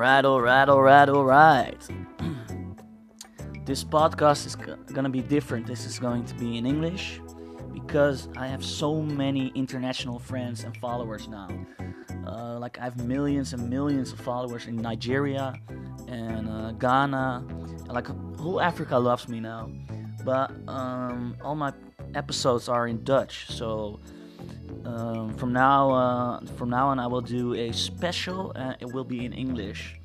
Alright, alright, alright, alright. this podcast is gonna be different. This is going to be in English because I have so many international friends and followers now. Uh, like, I have millions and millions of followers in Nigeria and uh, Ghana. Like, whole Africa loves me now. But um, all my episodes are in Dutch, so um, from now uh, from now on I will do a special and it will be in English.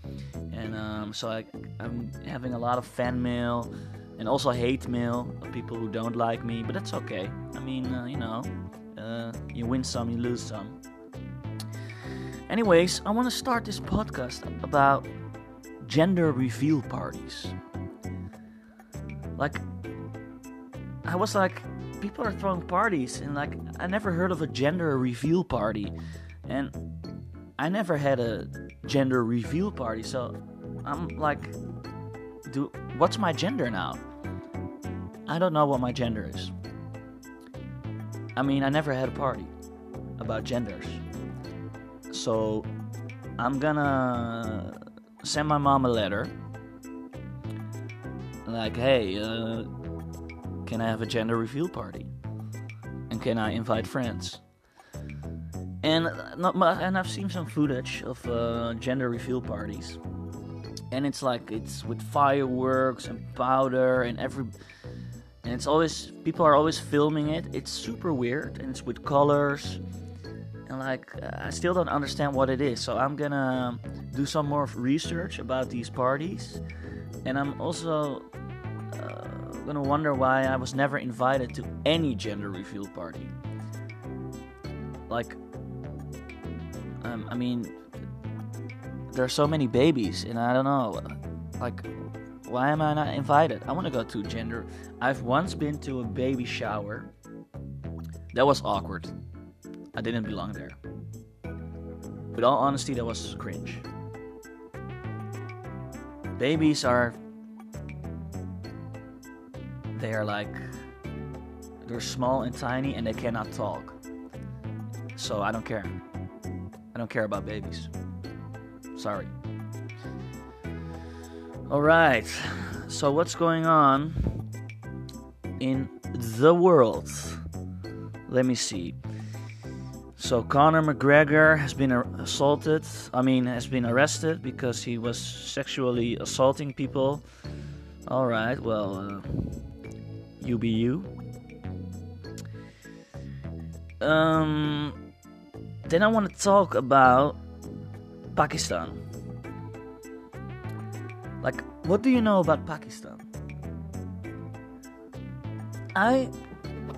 And um, so I, I'm having a lot of fan mail and also hate mail of people who don't like me but that's okay. I mean uh, you know uh, you win some you lose some. Anyways I want to start this podcast about gender reveal parties. Like I was like people are throwing parties and like I never heard of a gender reveal party and I never had a gender reveal party so I'm like do what's my gender now? I don't know what my gender is. I mean, I never had a party about genders. So I'm gonna send my mom a letter like, "Hey, uh can I have a gender reveal party? And can I invite friends? And not mu- and I've seen some footage of uh, gender reveal parties, and it's like it's with fireworks and powder and every, and it's always people are always filming it. It's super weird and it's with colors, and like I still don't understand what it is. So I'm gonna do some more research about these parties, and I'm also uh, gonna wonder why I was never invited to any gender reveal party. Like, um, I mean, there are so many babies, and I don't know, like, why am I not invited? I want to go to gender. I've once been to a baby shower. That was awkward. I didn't belong there. With all honesty, that was cringe. Babies are they are like they're small and tiny and they cannot talk. So I don't care. I don't care about babies. Sorry. All right. So what's going on in the world? Let me see. So Conor McGregor has been assaulted. I mean, has been arrested because he was sexually assaulting people. All right. Well, uh, you be you. Um, then I want to talk about Pakistan. Like, what do you know about Pakistan? I.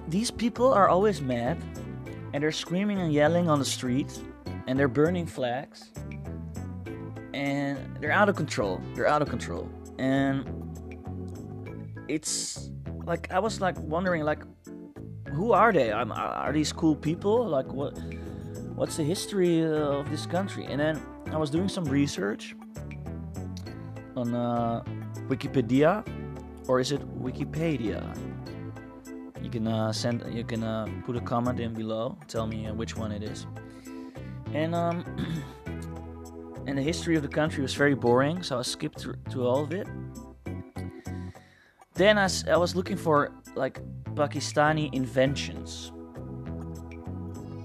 These people are always mad and they're screaming and yelling on the streets and they're burning flags and they're out of control. They're out of control. And it's like I was like wondering like who are they? I'm, are these cool people? Like what what's the history of this country? And then I was doing some research on uh, Wikipedia or is it Wikipedia? You can uh, send you can uh, put a comment in below. Tell me uh, which one it is. And um and the history of the country was very boring, so I skipped through, through all of it then i was looking for like Pakistani inventions.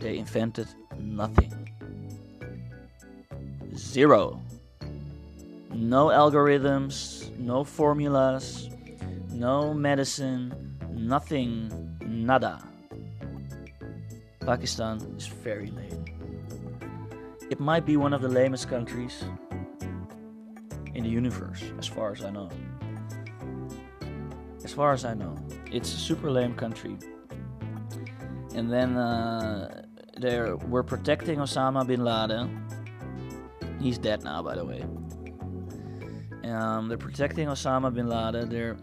They invented nothing. Zero. No algorithms, no formulas, no medicine, nothing, nada. Pakistan is very lame. It might be one of the lamest countries in the universe, as far as I know. As far as I know, it's a super lame country. And then uh, were protecting Osama bin Laden. He's dead now, by the way. Um, they're protecting Osama bin Laden. They're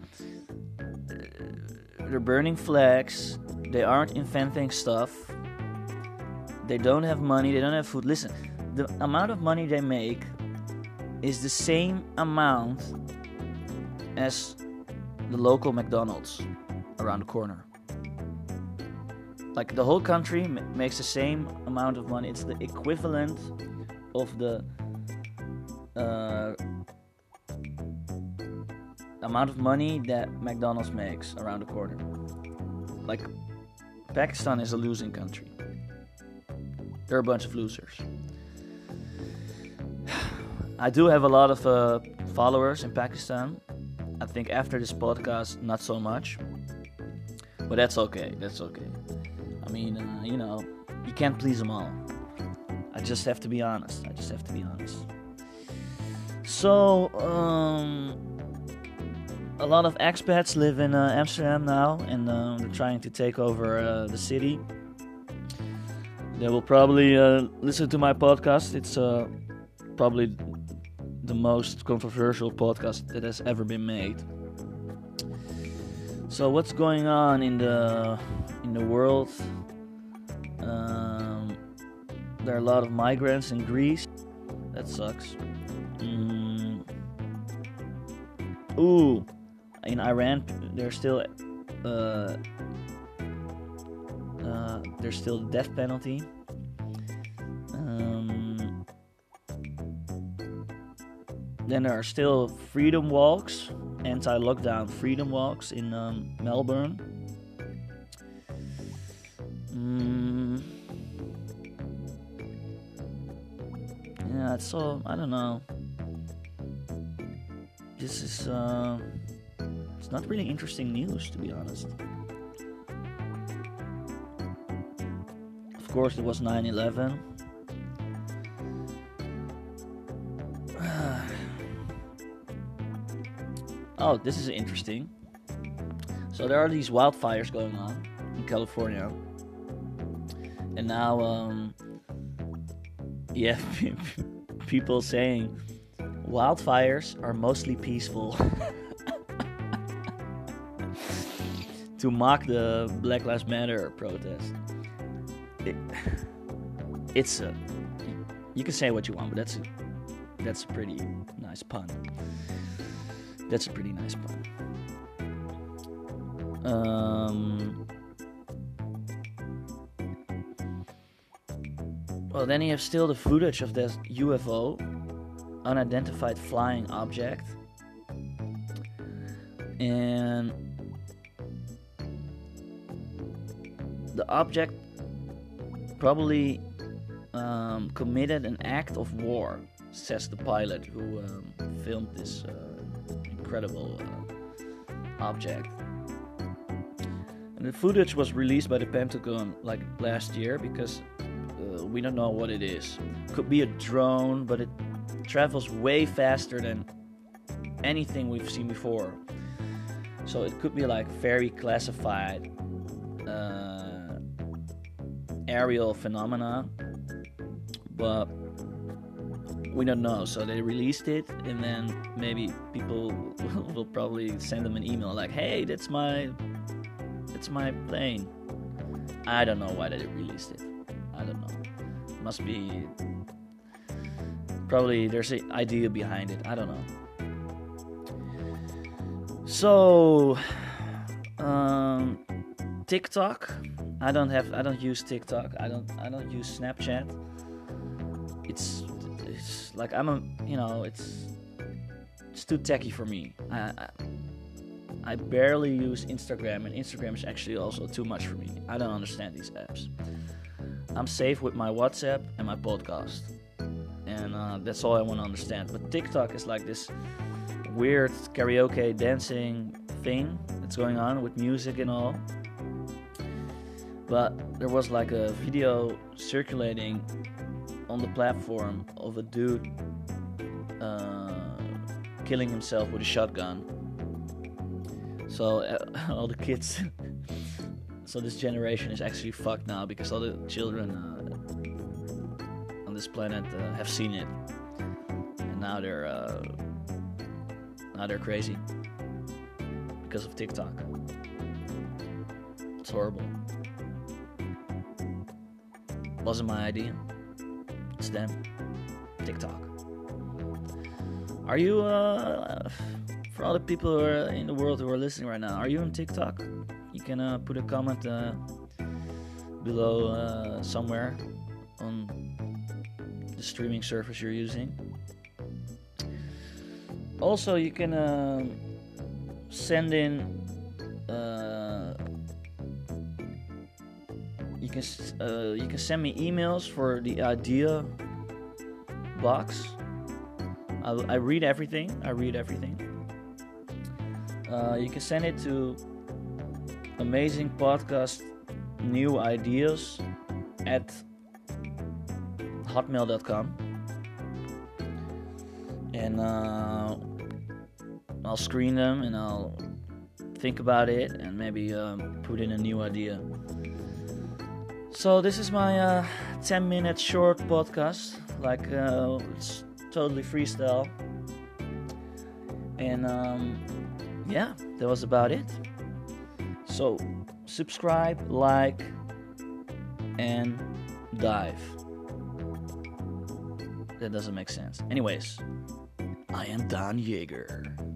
they're burning flags. They aren't inventing stuff. They don't have money. They don't have food. Listen, the amount of money they make is the same amount as the local McDonald's around the corner. Like the whole country m- makes the same amount of money. It's the equivalent of the uh, amount of money that McDonald's makes around the corner. Like, Pakistan is a losing country. They're a bunch of losers. I do have a lot of uh, followers in Pakistan. I think after this podcast, not so much. But that's okay. That's okay. I mean, uh, you know, you can't please them all. I just have to be honest. I just have to be honest. So, um, a lot of expats live in uh, Amsterdam now, and uh, they're trying to take over uh, the city. They will probably uh, listen to my podcast. It's uh, probably the most controversial podcast that has ever been made. So, what's going on in the in the world? Um, there are a lot of migrants in Greece. That sucks. Mm. Ooh, in Iran, there's still uh, uh, there's still death penalty. Then there are still freedom walks, anti-lockdown freedom walks in um, Melbourne. Mm. Yeah, it's so I don't know. This is uh, it's not really interesting news to be honest. Of course, it was 9/11. Oh, this is interesting. So there are these wildfires going on in California, and now, um, yeah, people saying wildfires are mostly peaceful. to mock the Black Lives Matter protest. It, it's a you can say what you want, but that's a, that's a pretty nice pun. That's a pretty nice pun. Um. Well, then you have still the footage of this UFO, unidentified flying object, and the object probably um, committed an act of war, says the pilot who um, filmed this uh, incredible uh, object. And the footage was released by the Pentagon like last year because uh, we don't know what it is. Could be a drone, but it travels way faster than anything we've seen before. So it could be like very classified uh, aerial phenomena, but we don't know. So they released it, and then maybe people will probably send them an email like, "Hey, that's my, that's my plane." I don't know why they released it. I don't know. Must be probably there's an idea behind it. I don't know. So, um, TikTok. I don't have. I don't use TikTok. I don't. I don't use Snapchat. It's. Like I'm a. You know. It's. It's too techy for me. I, I. I barely use Instagram, and Instagram is actually also too much for me. I don't understand these apps. I'm safe with my WhatsApp and my podcast, and uh, that's all I want to understand. But TikTok is like this weird karaoke dancing thing that's going on with music and all. But there was like a video circulating on the platform of a dude uh, killing himself with a shotgun. So uh, all the kids, so this generation is actually fucked now because all the children uh, on this planet uh, have seen it, and now they're uh, now they're crazy because of TikTok. It's horrible. Wasn't my idea. Them. TikTok. Are you, uh, for all the people who are in the world who are listening right now, are you on TikTok? You can uh, put a comment uh, below uh, somewhere on the streaming service you're using. also, you can uh, send in. You can uh, you can send me emails for the idea box. I, I read everything. I read everything. Uh, you can send it to amazing podcast new ideas at hotmail.com and uh, I'll screen them and I'll think about it and maybe um, put in a new idea. So this is my uh, 10 minute short podcast. Like uh, it's totally freestyle. And um, yeah, that was about it. So subscribe, like, and dive. That doesn't make sense. Anyways, I am Don Yeager.